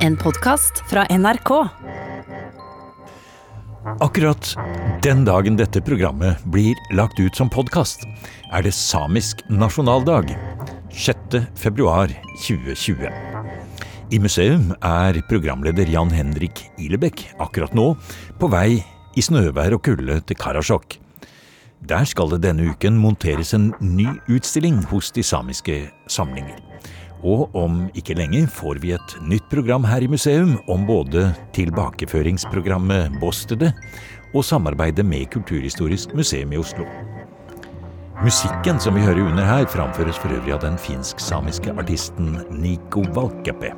En podkast fra NRK. Akkurat den dagen dette programmet blir lagt ut som podkast, er det samisk nasjonaldag. 6. februar 2020. I museum er programleder Jan Henrik Ilebekk akkurat nå på vei i snøvær og kulde til Karasjok. Der skal det denne uken monteres en ny utstilling hos de samiske samlinger. Og om ikke lenge får vi et nytt program her i museum om både tilbakeføringsprogrammet Båstedet og samarbeidet med Kulturhistorisk museum i Oslo. Musikken som vi hører under her, framføres for øvrig av den finsk-samiske artisten Niko Valkeapää.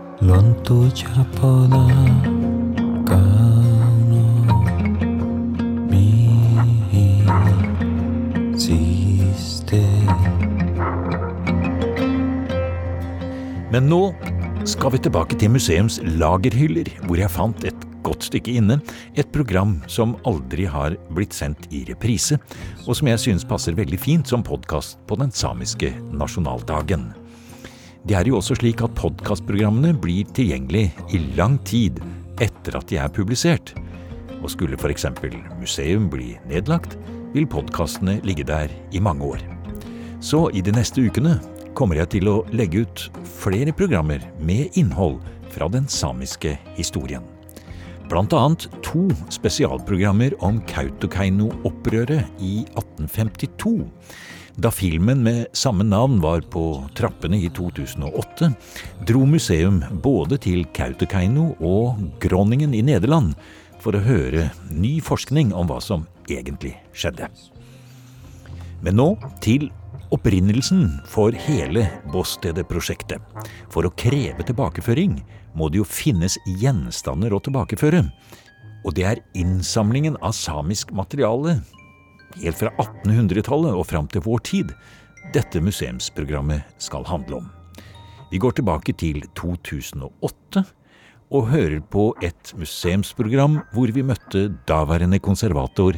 Men nå skal vi tilbake til museums lagerhyller, hvor jeg fant et godt stykke inne et program som aldri har blitt sendt i reprise, og som jeg synes passer veldig fint som podkast på den samiske nasjonaldagen. Det er jo også slik at podkastprogrammene blir tilgjengelig i lang tid etter at de er publisert. Og skulle f.eks. museum bli nedlagt, vil podkastene ligge der i mange år. Så i de neste ukene kommer jeg til å legge ut flere programmer med innhold fra den samiske historien. Annet to spesialprogrammer om Kautokeino-opprøret i 1852. Da filmen med samme navn var på trappene i 2008, dro museum både til Kautokeino og Groningen i Nederland for å høre ny forskning om hva som egentlig skjedde. Men nå til opprinnelsen for hele Båstedet-prosjektet. For å kreve tilbakeføring må det jo finnes gjenstander å tilbakeføre. Og det er innsamlingen av samisk materiale, helt fra 1800-tallet og fram til vår tid, dette museumsprogrammet skal handle om. Vi går tilbake til 2008 og hører på et museumsprogram hvor vi møtte daværende konservator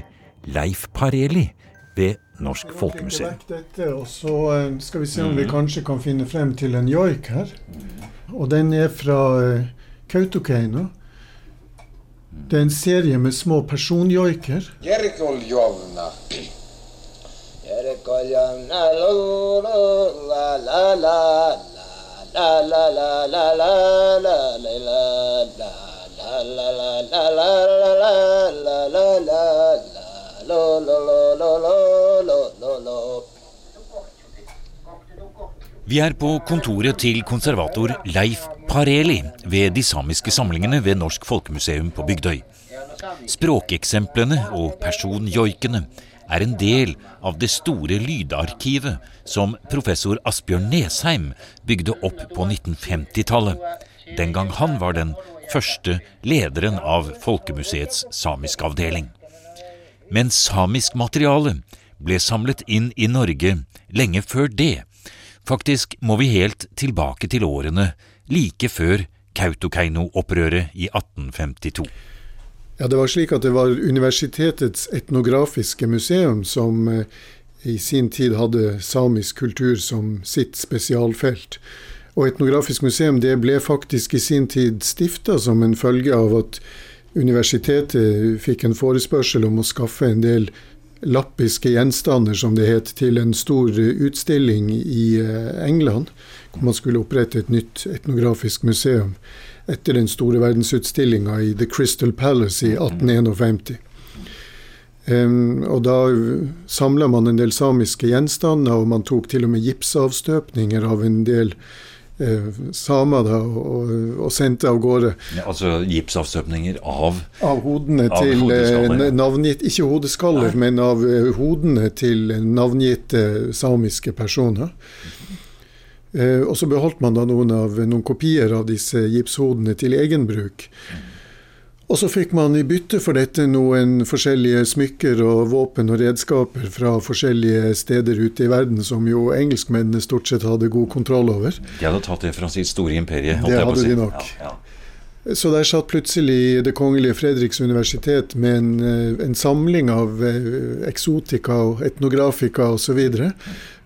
Leif Pareli ved Norsk Folkemuseum. Dette, og så eh, skal vi se om vi kanskje kan finne frem til en joik her. Og den er fra eh, Kautokeino. Det er en serie med små personjoiker. La, la, la, la, la, la, la, la, la, la, Vi er på kontoret til konservator Leif Pareli ved de samiske samlingene ved Norsk Folkemuseum på Bygdøy. Språkeksemplene og personjoikene er en del av det store lydarkivet som professor Asbjørn Nesheim bygde opp på 1950-tallet, den gang han var den første lederen av Folkemuseets samiske avdeling. Men samisk materiale ble samlet inn i Norge lenge før det. Faktisk må vi helt tilbake til årene like før Kautokeino-opprøret i 1852. Ja, Det var slik at det var universitetets etnografiske museum som eh, i sin tid hadde samisk kultur som sitt spesialfelt. Og Etnografisk museum det ble faktisk i sin tid stifta som en følge av at universitetet fikk en forespørsel om å skaffe en del lappiske gjenstander, som det het, til en stor utstilling i eh, England, hvor man skulle opprette et nytt etnografisk museum etter den store verdensutstillinga i The Crystal Palace i 1851. Um, og da samla man en del samiske gjenstander, og man tok til og med gipsavstøpninger av en del samer da, og, og, sendte av gårde. Ja, altså gipsavstøpninger av Av hodene Av til eh, ja. navngitt Ikke hodeskaller, men av eh, hodene til navngitte samiske personer. Eh, og så beholdt man da noen, av, noen kopier av disse gipshodene til egen bruk. Og så fikk man i bytte for dette noen forskjellige smykker og våpen og redskaper fra forskjellige steder ute i verden, som jo engelskmennene stort sett hadde god kontroll over. De hadde tatt det fra sitt store imperie. Det hadde si. de nok. Ja, ja. Så der satt plutselig Det kongelige Fredriks universitet med en, eh, en samling av eh, eksotika og etnografika osv.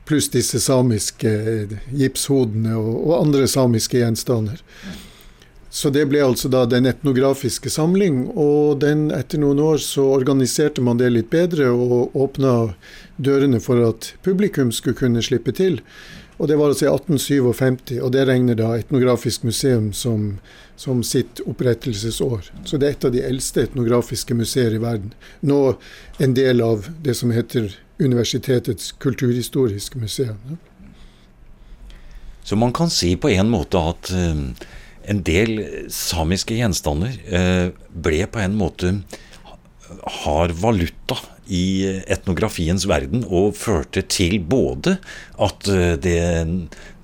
Pluss disse samiske eh, gipshodene og, og andre samiske gjenstander. Så det ble altså da den etnografiske samling, og den, etter noen år så organiserte man det litt bedre og åpna dørene for at publikum skulle kunne slippe til. Og det var altså i 1857, og det regner da Etnografisk museum som, som sitt opprettelsesår. Så det er et av de eldste etnografiske museer i verden. Nå en del av det som heter Universitetets kulturhistoriske museum. Så man kan si på en måte at uh, en del samiske gjenstander uh, ble på en måte har valuta i etnografiens verden, og førte til både at eh, det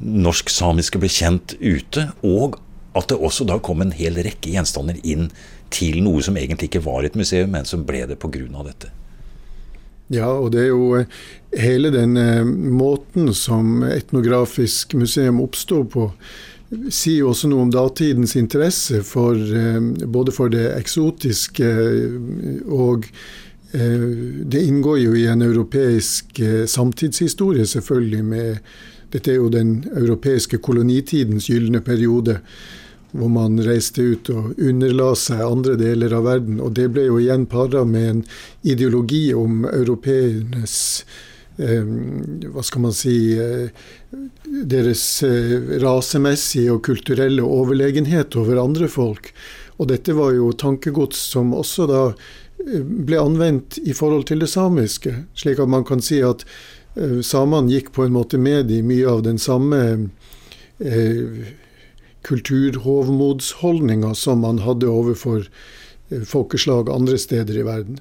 norsk-samiske ble kjent ute, og at det også da kom en hel rekke gjenstander inn til noe som egentlig ikke var et museum, men som ble det pga. dette. Ja, og det er jo eh, hele den eh, måten som Etnografisk museum oppsto på, sier også noe om datidens interesse for både for det eksotiske og Eh, det inngår jo i en europeisk eh, samtidshistorie, selvfølgelig. med Dette er jo den europeiske kolonitidens gylne periode, hvor man reiste ut og underla seg andre deler av verden. Og det ble jo igjen para med en ideologi om europeernes eh, hva skal man si deres rasemessige og kulturelle overlegenhet over andre folk. Og dette var jo tankegods som også da ble anvendt i forhold til det samiske. Slik at man kan si at samene gikk på en måte med i mye av den samme eh, kulturhovmodsholdninga som man hadde overfor folkeslag andre steder i verden.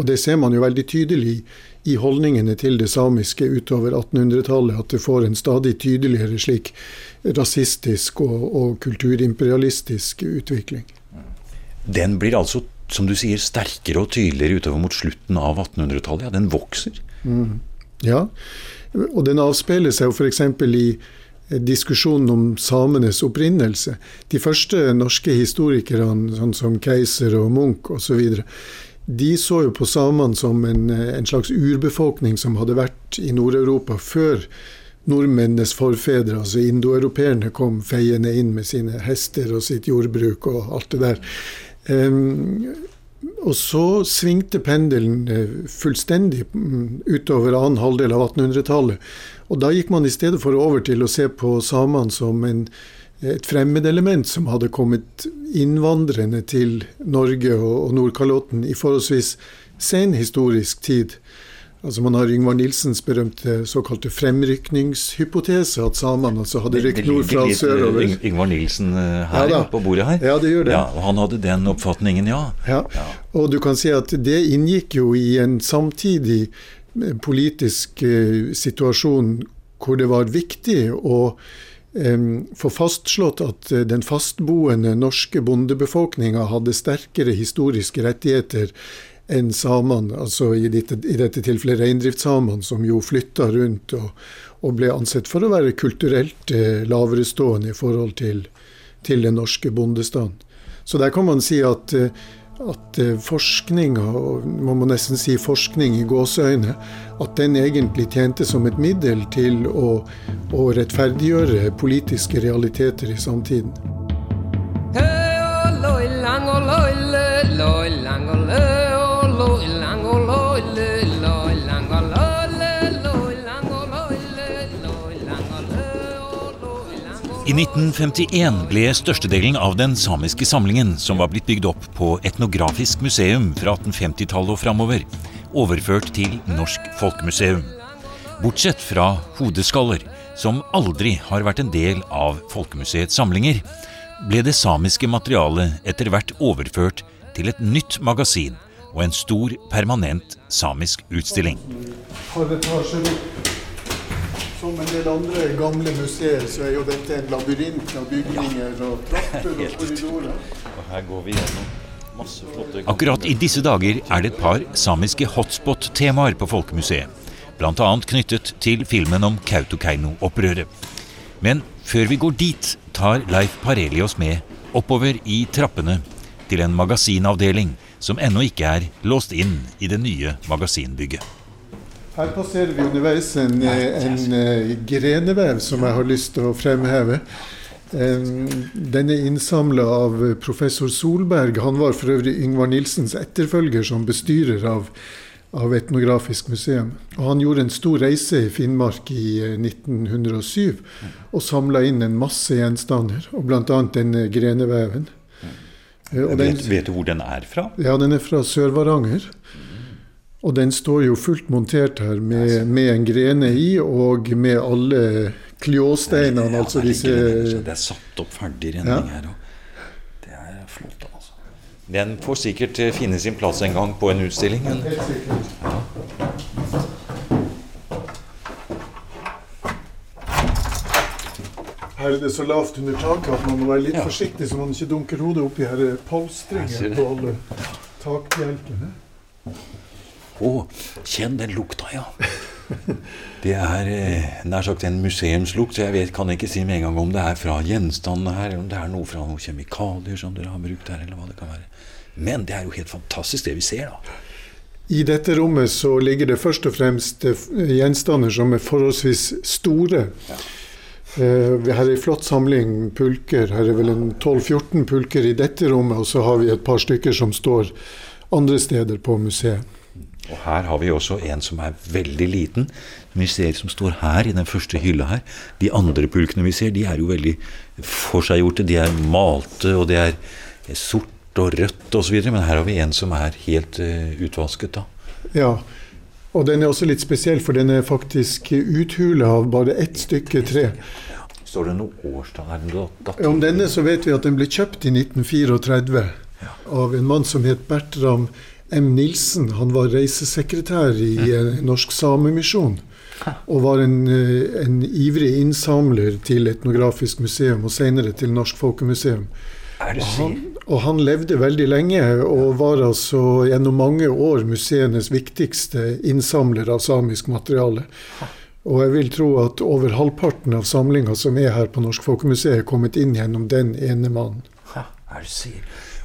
Og det ser man jo veldig tydelig i holdningene til det samiske utover 1800-tallet, at det får en stadig tydeligere slik rasistisk og, og kulturimperialistisk utvikling. Den blir altså som du sier, sterkere og tydeligere utover mot slutten av 1800-tallet. Ja, den vokser. Mm. Ja, og den avspeiler seg jo f.eks. i eh, diskusjonen om samenes opprinnelse. De første norske historikerne, sånn som Keiser og Munch osv., de så jo på samene som en, eh, en slags urbefolkning som hadde vært i Nord-Europa før nordmennenes forfedre, altså indoeuropeerne, kom feiende inn med sine hester og sitt jordbruk og alt det der. Um, og så svingte pendelen eh, fullstendig mm, utover annen halvdel av 1800-tallet. Og da gikk man i stedet for over til å se på samene som en, et fremmedelement som hadde kommet innvandrende til Norge og, Nordkalotten i forholdsvis sen historisk tid. Altså Man har Yngvar Nilsens berømte såkalte fremrykningshypotese, at samene altså hadde rykt nordfra og sørover. Yng Yngvar Nilsen eh, her ja, på bordet her. Ja, det gjør det. Ja, og Han hadde den oppfatningen, ja. ja. ja. Og du kan si at det inngikk jo i en samtidig eh, politisk eh, situasjon hvor det var viktig å få fastslått at eh, den fastboende norske bondebefolkninga hadde sterkere historiske rettigheter enn samene, altså i dette, i dette tilfellet reindriftssamene, som jo flytta rundt og, og, ble ansett for å være kulturelt eh, laverestående i forhold til, til den norske bondestanden. Så der kan man si at, eh, at forskning, og man må nesten si forskning i gåseøyne, at den egentlig tjente som et middel til å, å rettferdiggjøre politiske realiteter i samtiden. I 1951 ble størstedelen av den samiske samlingen, som var blitt bygd opp på Etnografisk museum fra 1850-tallet og framover, overført til Norsk Folkemuseum. Bortsett fra hodeskaller, som aldri har vært en del av Folkemuseets samlinger, ble det samiske materialet etter hvert overført til et nytt magasin og en stor, permanent samisk utstilling. Har som en del andre gamle museer, så er jo dette en labyrint av bygninger og trapper og korridorer. Og her går vi gjennom masse flotte Akkurat i disse dager er det et par samiske hotspot-temaer på Folkemuseet. Bl.a. knyttet til filmen om Kautokeino-opprøret. Men før vi går dit, tar Leif Pareli oss med oppover i trappene til en magasinavdeling som ennå ikke er låst inn i det nye magasinbygget. Her passerer vi underveis en, en, en uh, grenevev som jeg har lyst til å fremheve. Den er innsamla av professor Solberg. Han var for øvrig Yngvar Nilsens etterfølger som bestyrer av, av Etnografisk museum. Og han gjorde en stor reise i Finnmark i 1907 og samla inn en masse gjenstander, og bl.a. denne greneveven. Den, vet, vet, du hvor den er fra? Ja, Den er fra Sør-Varanger. Og den står jo fullt montert her med, med en grene i, og med alle Kljåsteinene, ja, altså disse Det er satt opp ferdig renning ja. her. Og det er flott, altså. Den får sikkert eh, finne sin plass en gang på en utstilling. Men, ja. Her er det så lavt under taket at man må være litt forsiktig så man ikke dunker hodet oppi her polstringen på alle takbjelkene. Å, kjenn den lukta, ja. Det er eh, nær sagt en museumslukt, så jeg vet, kan ikke si med en gang om det er fra gjenstandene her, eller om det er noe fra noen kjemikalier som dere har brukt her, eller hva det kan være. Men det er jo helt fantastisk, det vi ser, da. I dette rommet så ligger det først og fremst eh, gjenstander som er forholdsvis store. Ja. Uh, her er en flott samling pulker. Her er vel en 12-14 pulker i dette rommet, og så har vi et par stykker som står andre steder på museet. Og her har vi også en som er veldig liten. Vi ser som står her i den første hylla her. De andre pulkene vi ser, de er jo veldig forseggjorte. De er malte, og det er sort og rødt osv. Men her har vi en som er helt uh, utvasket, da. Ja, og den er også litt spesiell, for den er faktisk uthula av bare ett stykke tre. Står det noe årstall her? Om denne så vet vi at den ble kjøpt i 1934 ja. av en mann som het Bertram M. Nilsen han var reisesekretær i mm. Norsk Samemisjon. Og var en, eh, en, ivrig innsamler til Etnografisk museum, og senere til Norsk Folkemuseum. Han, og han levde veldig lenge, og var altså gjennom mange år museenes viktigste innsamler av samisk materiale. Og jeg vil tro at over halvparten av samlinga som er her på Norsk Folkemuseum, er kommet inn gjennom den ene mannen.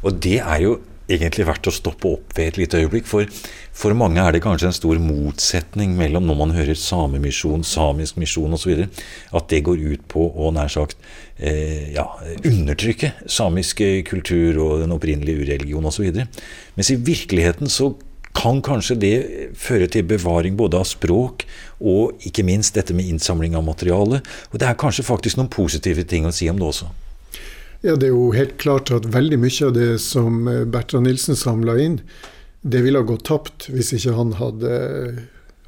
Og det er jo egentlig verdt å stoppe opp ved et lite øyeblikk. For, for mange er det kanskje en stor motsetning mellom når man hører samemisjon, samisk misjon osv., at det går ut på å nær sagt eh, ja, undertrykke samisk kultur og den opprinnelige ureligion osv. Mens i virkeligheten så kan kanskje det føre til bevaring både av språk og ikke minst dette med innsamling av materiale. Og det er kanskje faktisk noen positive ting å si om det også. Ja, Det er jo helt klart at veldig mye av det som eh, Bertrand Nilsen samla inn, det ville ha gått tapt hvis ikke han hadde,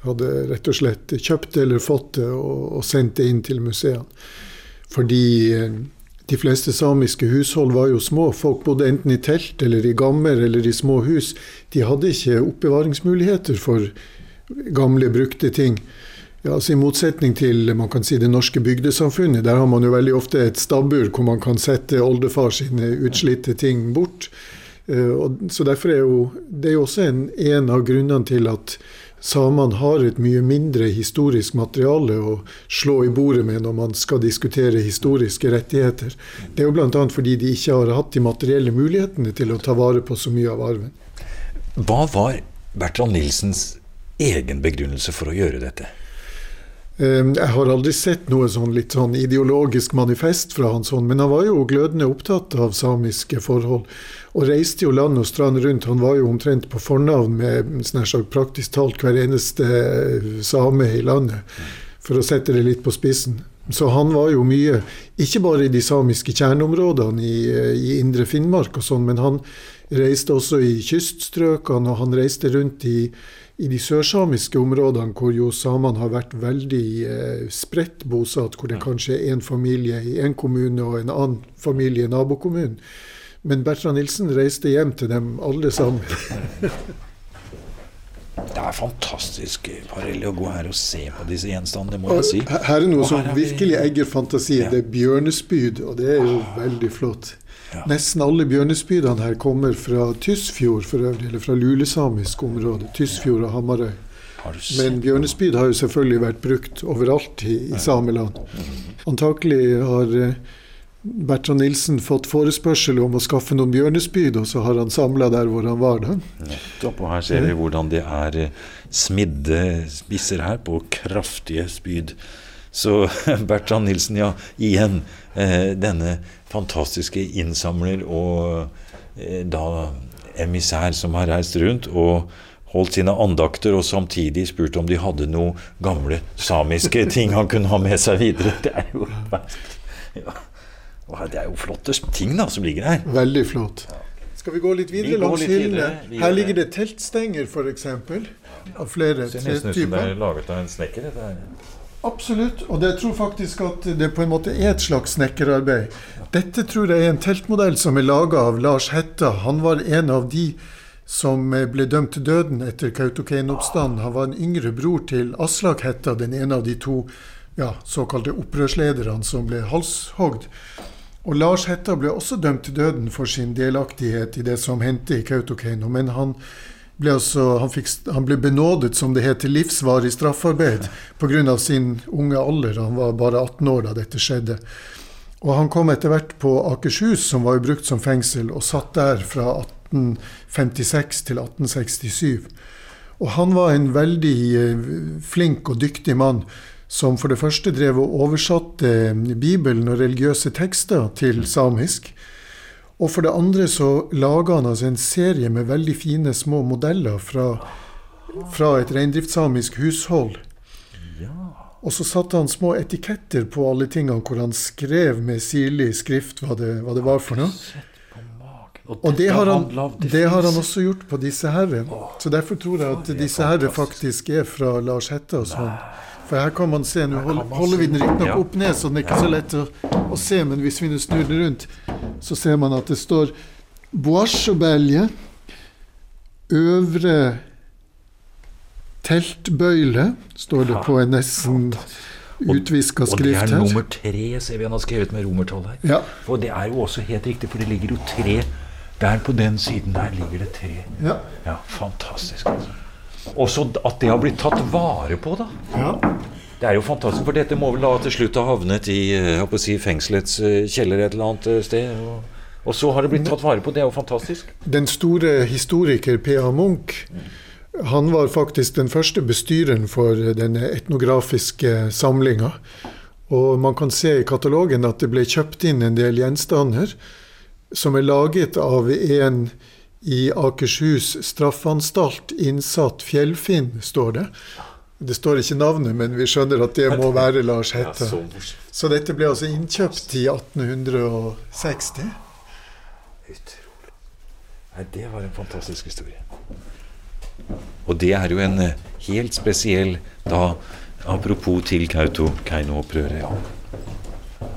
hadde rett og slett kjøpt det eller fått det og, og sendt det inn til museene. Fordi eh, de fleste samiske hushold var jo små. Folk bodde enten i telt eller i gammer eller i små hus. De hadde ikke oppbevaringsmuligheter for gamle, brukte ting. Ja, altså I motsetning til man kan si det norske bygdesamfunnet, der har man jo veldig ofte et stabbur hvor man kan sette oldefar sine utslitte ting bort. Eh, så derfor er jo det er jo også en, en av grunnene til at samene har et mye mindre historisk materiale å slå i bordet med når man skal diskutere historiske rettigheter. Det er jo bl.a. fordi de ikke har hatt de materielle mulighetene til å ta vare på så mye av arven. Hva var Bertrand Nilsens egen begrunnelse for å gjøre dette? Ehm, jeg har aldri sett noe sånn litt sånn ideologisk manifest fra hans hånd, men han var jo glødende opptatt av samiske forhold. Og reiste jo land og strand rundt. Han var jo omtrent på fornavn med sagt, praktisk talt hver eneste eh, same i landet, for å sette det litt på spissen. Så han var jo mye, ikke bare i de samiske kjerneområdene i, eh, i indre Finnmark og sånn, men han reiste også i kyststrøkene, og han reiste rundt i i de sørsamiske områdene hvor jo samene har vært veldig eh, spredt bosatt, hvor det kanskje er én familie i én kommune og en annen familie i nabokommunen. Men Bertrand Nilsen reiste hjem til dem alle sammen. Det er fantastisk Parelli, å gå her og se på disse gjenstandene, må jeg si. Her er noe som virkelig egger fantasi. Det er bjørnespyd, og det er jo veldig flott. Ja. Nesten alle bjørnespydene her kommer fra Tysfjord for øvrig, eller fra lulesamisk område. Tysfjord og Hamarøy. Men bjørnespyd har jo selvfølgelig vært brukt overalt i, i sameland. Antakelig har eh, Bertrand Nilsen fått forespørsel om å skaffe noen bjørnespyd, og så har han samla der hvor han var. da. Nettopp. Og her ser vi hvordan det er eh, smidde spisser her på kraftige spyd Så Bertrand Nilsen, ja, igjen. Eh, denne fantastiske innsamler og eh, da emissær som har reist rundt og holdt sine andakter og samtidig spurt om de hadde noe gamle samiske ting han kunne ha med seg videre. Det er jo, ja. Det er jo flotte ting da som ligger her. Veldig flott. Skal vi gå litt videre Vi langs hyllene? Her ligger det teltstenger, f.eks. Av flere Det ser nesten ut som det er laget av en snekker. Dette her. Absolutt. Og jeg tror faktisk at det på en måte er et slags snekkerarbeid. Dette tror jeg er en teltmodell som er laga av Lars Hetta. Han var en av de som ble dømt til døden etter Kautokeino-oppstanden. Han var en yngre bror til Aslak Hetta, den ene av de to ja, såkalte opprørslederne som ble halshogd. Og Lars Hetta ble også dømt til døden for sin delaktighet i det som hendte i Kautokeino. Men han ble, altså, han, fikk, han ble benådet, som det heter, livsvarig straffarbeid pga. sin unge alder. Han var bare 18 år da dette skjedde. Og han kom etter hvert på Akershus, som var brukt som fengsel, og satt der fra 1856 til 1867. Og han var en veldig eh, flink og dyktig mann som for det første drev og oversatte Bibelen og religiøse tekster til samisk. Og for det andre så laga han altså en serie med veldig fine små modeller fra, fra et reindriftssamisk hushold. Og så satte han små etiketter på alle tingene hvor han skrev med sirlig skrift hva det, hva det var for noe. Og det har, han, det har han også gjort på disse herre. Så derfor tror jeg at disse herre faktisk er fra Lars Hettas hånd. For her kan man se, nå hold- holder vi den riktignok Ja. opp ned, så den er ikke så lett å, å se, men hvis vi snur den rundt, så ser man at det står Boasjobelje, øvre teltbøyle, står det på en nesten utviska skrift her. Og det er nummer tre, ser vi han har skrevet med romertall her. Ja, Og det er jo også helt riktig, for det ligger jo tre Der på den siden der ligger det tre. ja, Ja, fantastisk. altså. Også at det har blitt tatt vare på, da. ja. Det er jo fantastisk, for dette må vel da til slutt ha havnet i eh, si, fengselets eh, kjeller et eller annet eh, sted. Og, og så har det blitt tatt vare på. Det er jo fantastisk. Den store historiker P.A. Munch han var faktisk den første bestyreren for denne etnografiske samlinga. Og man kan se i katalogen at det ble kjøpt inn en del gjenstander som er laget av en i Akershus straffanstalt innsatt fjellfinn, står det. Det står ikke navnet, men vi skjønner at det må være Lars Hette. så dette ble altså innkjøpt i 1860. Utrolig. Nei, det var en fantastisk historie. Og det er jo en eh, helt spesiell da Apropos til Kautokeino-opprøret. Ja.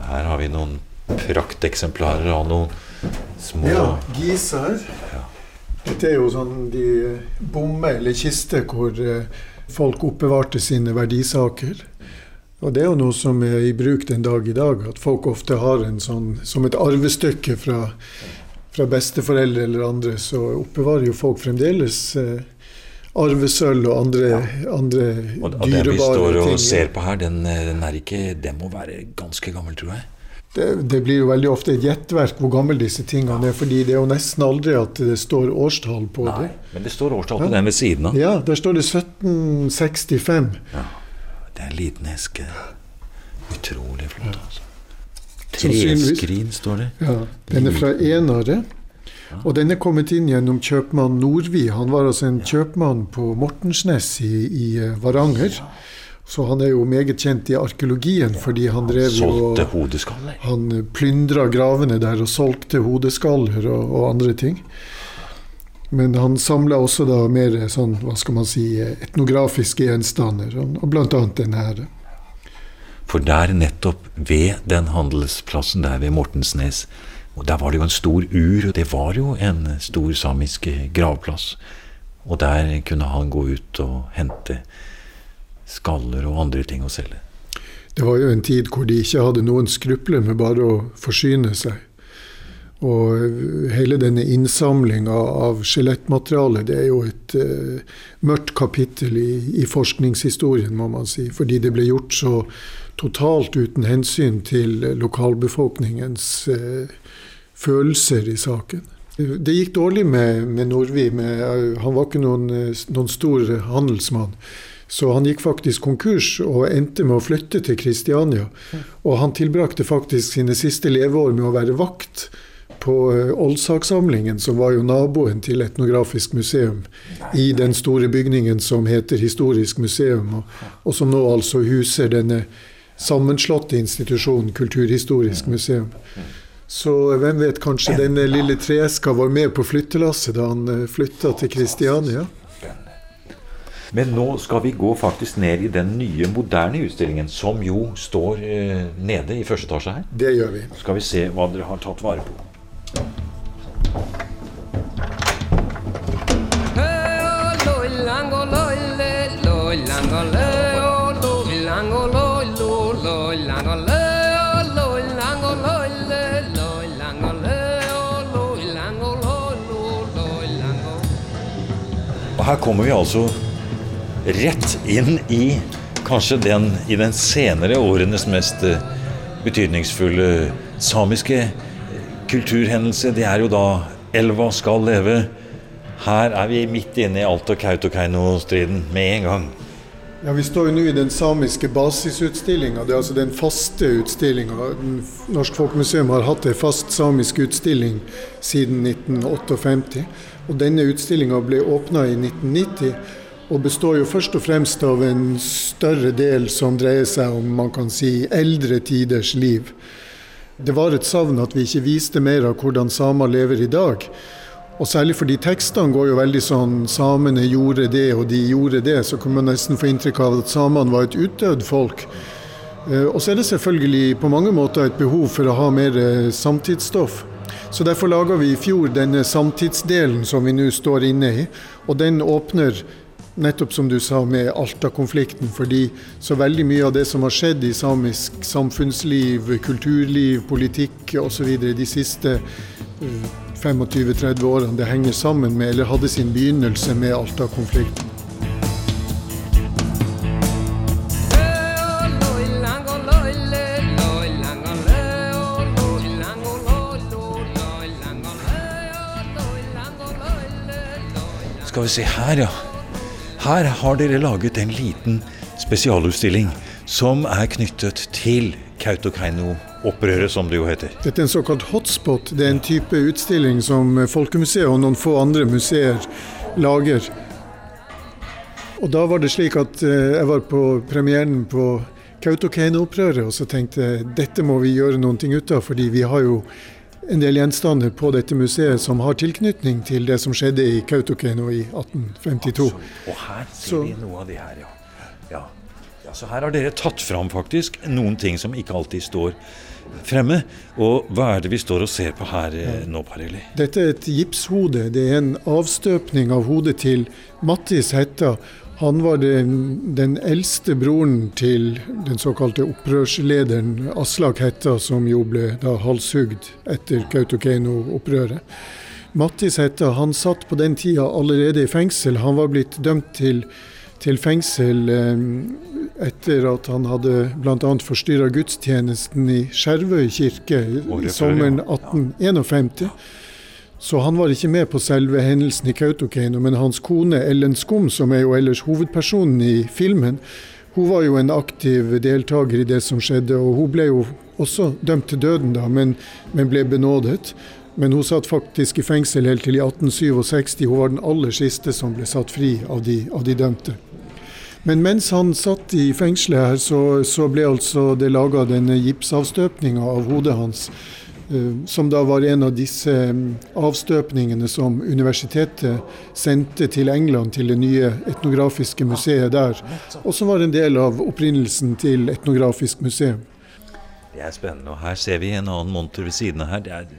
Her har vi noen prakteksemplarer av noen små Ja, Gisar. Dette er jo sånn de bommer eller kister hvor eh, folk oppbevarte sine verdisaker. Og det er jo noe som er i bruk den dag i dag, at folk ofte har en sånn som et arvestykke fra, fra besteforeldre eller andre, så oppbevarer jo folk fremdeles eh, arvesølv og andre, andre Og, og det vi står og ting. ser på her, den, eh, den er ikke Den må være ganske gammel, tror jeg. Det, det blir jo veldig ofte et gjettverk hvor gammel disse tingene er, fordi det er jo nesten aldri at det står årstall på Nei, det. men det står årstall på den ved siden av. Ja, der står det 1765. Ja, Det er en liten eske. Utrolig flott, altså. Treskrin, står det. Ja, den er fra Enare. Og den er kommet inn gjennom kjøpmann Nordvi. Han var altså en kjøpmann på Mortensnes i, i eh, Varanger. Så han er jo meget kjent i arkeologien fordi han drev jo Solgte hodeskaller. Han plyndra gravene der og solgte hodeskaller og, og andre ting. Men han samla også da mer sånn, hva skal man si, etnografiske gjenstander, og, bl.a. den her. For der nettopp ved den handelsplassen der ved Mortensnes, og der var det jo en stor ur, og det var jo en stor samisk gravplass. Og der kunne han gå ut og hente skaller og andre ting å selge. Det var jo en tid hvor de ikke hadde noen skrupler med bare å forsyne seg. Og hele denne innsamlinga av skjelettmateriale, det er jo et uh, mørkt kapittel i, i forskningshistorien, må man si. Fordi det ble gjort så totalt uten hensyn til lokalbefolkningens uh, følelser i saken. Det gikk dårlig med, med Nordvi. Med, han var ikke noen, eh, noen stor handelsmann. Så han gikk faktisk konkurs og endte med å flytte til Kristiania. Og han tilbrakte faktisk sine siste leveår med å være vakt på eh, Oldsakssamlingen, som var jo naboen til Etnografisk museum, i den store bygningen som heter Historisk museum, og, og som nå altså huser denne sammenslåtte institusjonen Kulturhistorisk museum. Så hvem vet, kanskje denne lille treeska var med på flyttelasset da han eh, flytta til Kristiania? Men nå skal vi gå faktisk ned i den nye, moderne utstillingen, som jo står eh, nede i første etasje her. Det gjør vi. Skal vi se hva dere har tatt vare på. Og her kommer vi altså rett inn i kanskje den i den senere årenes mest eh, betydningsfulle samiske eh, kulturhendelse. Det er jo da 'Elva skal leve'. Her er vi midt inne i Alta-Kautokeino-striden med en gang. Ja, Vi står jo nå i den samiske basisutstillinga. Det er altså den faste utstillinga. Norsk Folkemuseum har hatt en fast samisk utstilling siden 1958. Og denne utstillinga ble åpna i 1990 og består jo først og fremst av en større del som dreier seg om man kan si, eldre tiders liv. Det var et savn at vi ikke viste mer av hvordan samer lever i dag. Og særlig fordi tekstene går jo veldig sånn Samene gjorde det, og de gjorde det. Så kan man nesten få inntrykk av at samene var et utdødd folk. Eh, og så er det selvfølgelig på mange måter et behov for å ha mer eh, samtidsstoff. Så derfor laga vi i fjor denne samtidsdelen som vi nå står inne i. Og den åpner nettopp som du sa med Alta-konflikten, fordi så veldig mye av det som har skjedd i samisk samfunnsliv, kulturliv, politikk osv. de siste 25-30 årene, det henger sammen med, eller hadde sin begynnelse med Alta-konflikten. Skal vi se her, ja. Her har dere laget en liten spesialutstilling som er knyttet til Kautokeino-opprøret, som det jo heter. Dette er en såkalt hotspot. Det er en type utstilling som Folkemuseet og noen få andre museer lager. Og da var det slik at eh, jeg var på premieren på Kautokeino-opprøret, og så tenkte jeg dette må vi gjøre noe ut av, fordi vi har jo en del gjenstander på dette museet som har tilknytning til det som skjedde i Kautokeino i 1852. Og her ser vi noe av det her, ja. ja. ja. Så her har dere tatt fram faktisk noen ting som ikke alltid står fremme. Og hva er det vi står og ser på her ja. Eh, nå, Parelli? Dette er et gipshode. Det er en avstøpning av hodet til Mattis Hetta. Han var den, den, eldste broren til den såkalte opprørslederen Aslak Hetta, som jo ble da halshugd etter Kautokeino-opprøret. Mattis Hetta han satt på den tida allerede i fengsel. Han var blitt dømt til, til fengsel eh, etter at han hadde bl.a. forstyrra gudstjenesten i Skjervøy kirke i sommeren 1851. Så han var ikke med på selve hendelsen i Kautokeino, men hans kone Ellen Skum, som er jo ellers hovedpersonen i filmen, hun var jo en aktiv deltaker i det som skjedde, og hun ble jo også dømt til døden da, men, men ble benådet. Men hun satt faktisk i fengsel helt til i 1867. Hun var den aller siste som ble satt fri av de, av de dømte. Men mens han satt i fengselet her, så, så ble altså det laga denne gipsavstøpninga av hodet hans. Eh, som da var en av disse mm, avstøpningene som universitetet sendte til England, til det nye etnografiske museet der. Og som var en del av opprinnelsen til Etnografisk museum. Det er spennende. Og her ser vi en annen monter ved siden av her. Det er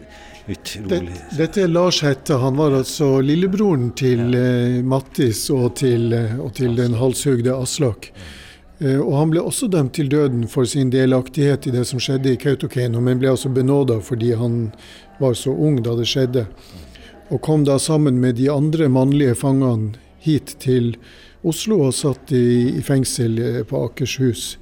utrolig det, Dette er Lars Hette. Han var altså lillebroren til ja. Eh, Mattis og til, eh, og til den halshugde Aslak. Eh, og han ble også dømt til døden for sin delaktighet i det som skjedde i Kautokeino, men ble altså benåda fordi han var så ung da det skjedde. Og kom da sammen med de andre mannlige fangene hit til Oslo og satt i, i fengsel eh, på Akershus.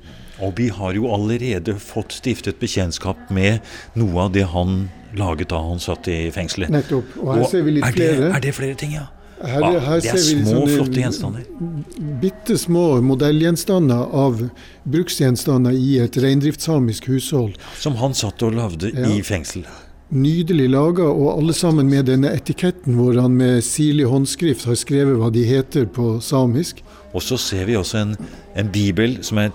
Og vi har jo allerede fått stiftet bekjentskap med noe av det han laget da han satt i fengselet. Nettopp. Og her ser vi litt er flere. Det, er det flere ting, ja? Her, Ah, her det er små, sånne flotte gjenstander. Bitte små modellgjenstander av bruksgjenstander i et reindriftssamisk hushold. Som han satt og lagde Ja. i fengsel. Nydelig laga, og alle sammen med denne etiketten hvor han med sirlig håndskrift har skrevet hva de heter på samisk. Og så ser vi også en, en bibel som er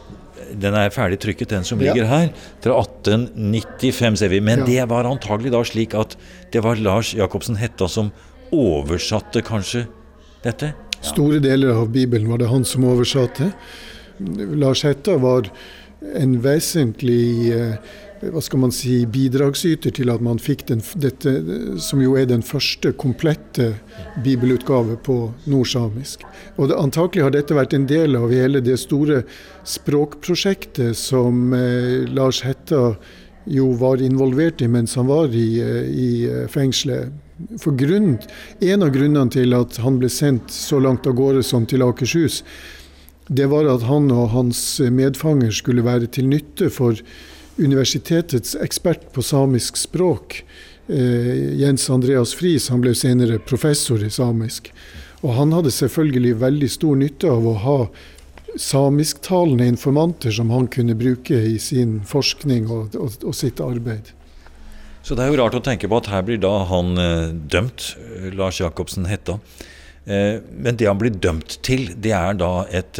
den er ferdig trykket, den som Ja. ligger her. Fra 1895, ser vi. Men Ja. det var antagelig da slik at det var Lars Jacobsen Hetta som oversatte kanskje dette? Store deler av Bibelen var det han som oversatte. Lars Hetta var en vesentlig eh, hva skal man si, bidragsyter til at man fikk den, dette, som jo er den første komplette bibelutgave på nordsamisk. Og det, Antakelig har dette vært en del av hele det store språkprosjektet som eh, Lars Hetta jo var involvert i mens han var i, eh, i eh, fengselet. For grunn, En av grunnene til at han ble sendt så langt av gårde som til Akershus, det var at han og hans medfanger skulle være til nytte for universitetets ekspert på samisk språk, eh, Jens Andreas Friis. Han ble senere professor i samisk. Og han hadde selvfølgelig veldig stor nytte av å ha samisktalende informanter som han kunne bruke i sin forskning og, og, og sitt arbeid. Så det er jo rart å tenke på at her blir da han eh, dømt, eh, Lars Jacobsen Hetta. Eh, men det han blir dømt til, det er da et,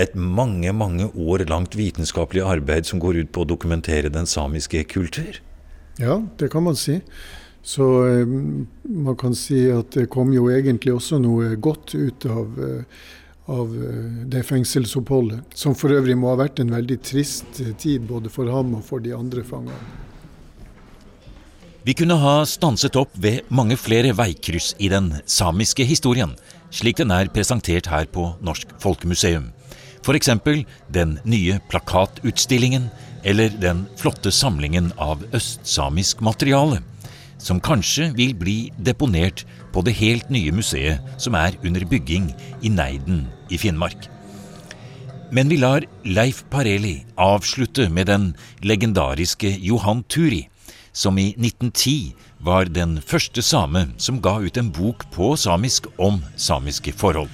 et mange, mange år langt vitenskapelig arbeid som går ut på å dokumentere den samiske kultur. Ja, det kan man si. Så man kan si at det kom jo egentlig også noe godt ut av, av det fengselsoppholdet. Som for øvrig må ha vært en veldig trist tid både for ham og for de andre fangene. Vi kunne ha stanset opp ved mange flere veikryss i den samiske historien, slik den er presentert her på Norsk Folkemuseum. F.eks. den nye plakatutstillingen, eller den flotte samlingen av østsamisk materiale, som kanskje vil bli deponert på det helt nye museet som er under bygging i Neiden i Finnmark. Men vi lar Leif Pareli avslutte med den legendariske Johan Turi, som i 1910 var den første same som ga ut en bok på samisk om samiske forhold.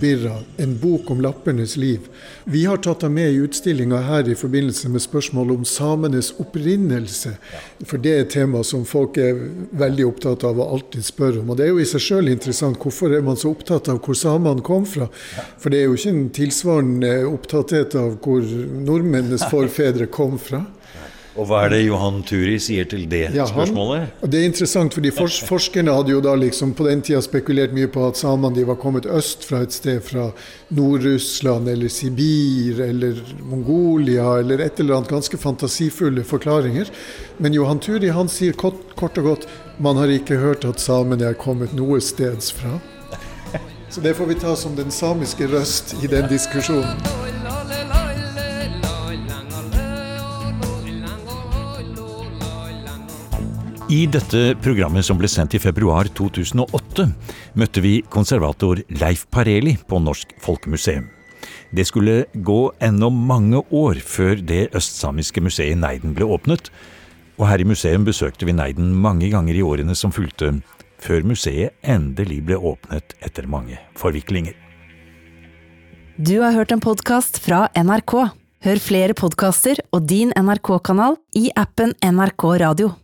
Birra, en bok om lappernes liv. Vi har tatt den med i utstillinga her i forbindelse med spørsmål om samenes opprinnelse. For det er et tema som folk er veldig opptatt av og alltid spør om. Og det er jo i seg sjøl interessant. Hvorfor er man så opptatt av hvor samene kom fra? For det er jo ikke en tilsvarende opptatthet av hvor nordmennenes forfedre kom fra. Og hva er det Johan Turi sier til det Ja, han- spørsmålet? Det er interessant, fordi fors forskerne hadde jo da liksom på den tida spekulert mye på at samene var kommet øst fra et sted fra Nord-Russland eller Sibir eller Mongolia eller et eller annet ganske fantasifulle forklaringer. Men Johan Turi han sier kort, kort og godt man har ikke hørt at samene er kommet noe steds fra. Så det får vi ta som den samiske røst i den diskusjonen. I dette programmet som ble sendt i februar 2008, møtte vi konservator Leif Pareli på Norsk Folkemuseum. Det skulle gå ennå mange år før det østsamiske museet Neiden ble åpnet, og her i museum besøkte vi Neiden mange ganger i årene som fulgte, før museet endelig ble åpnet etter mange forviklinger. Du har hørt en podkast fra NRK. Hør flere podkaster og din NRK-kanal i appen NRK Radio.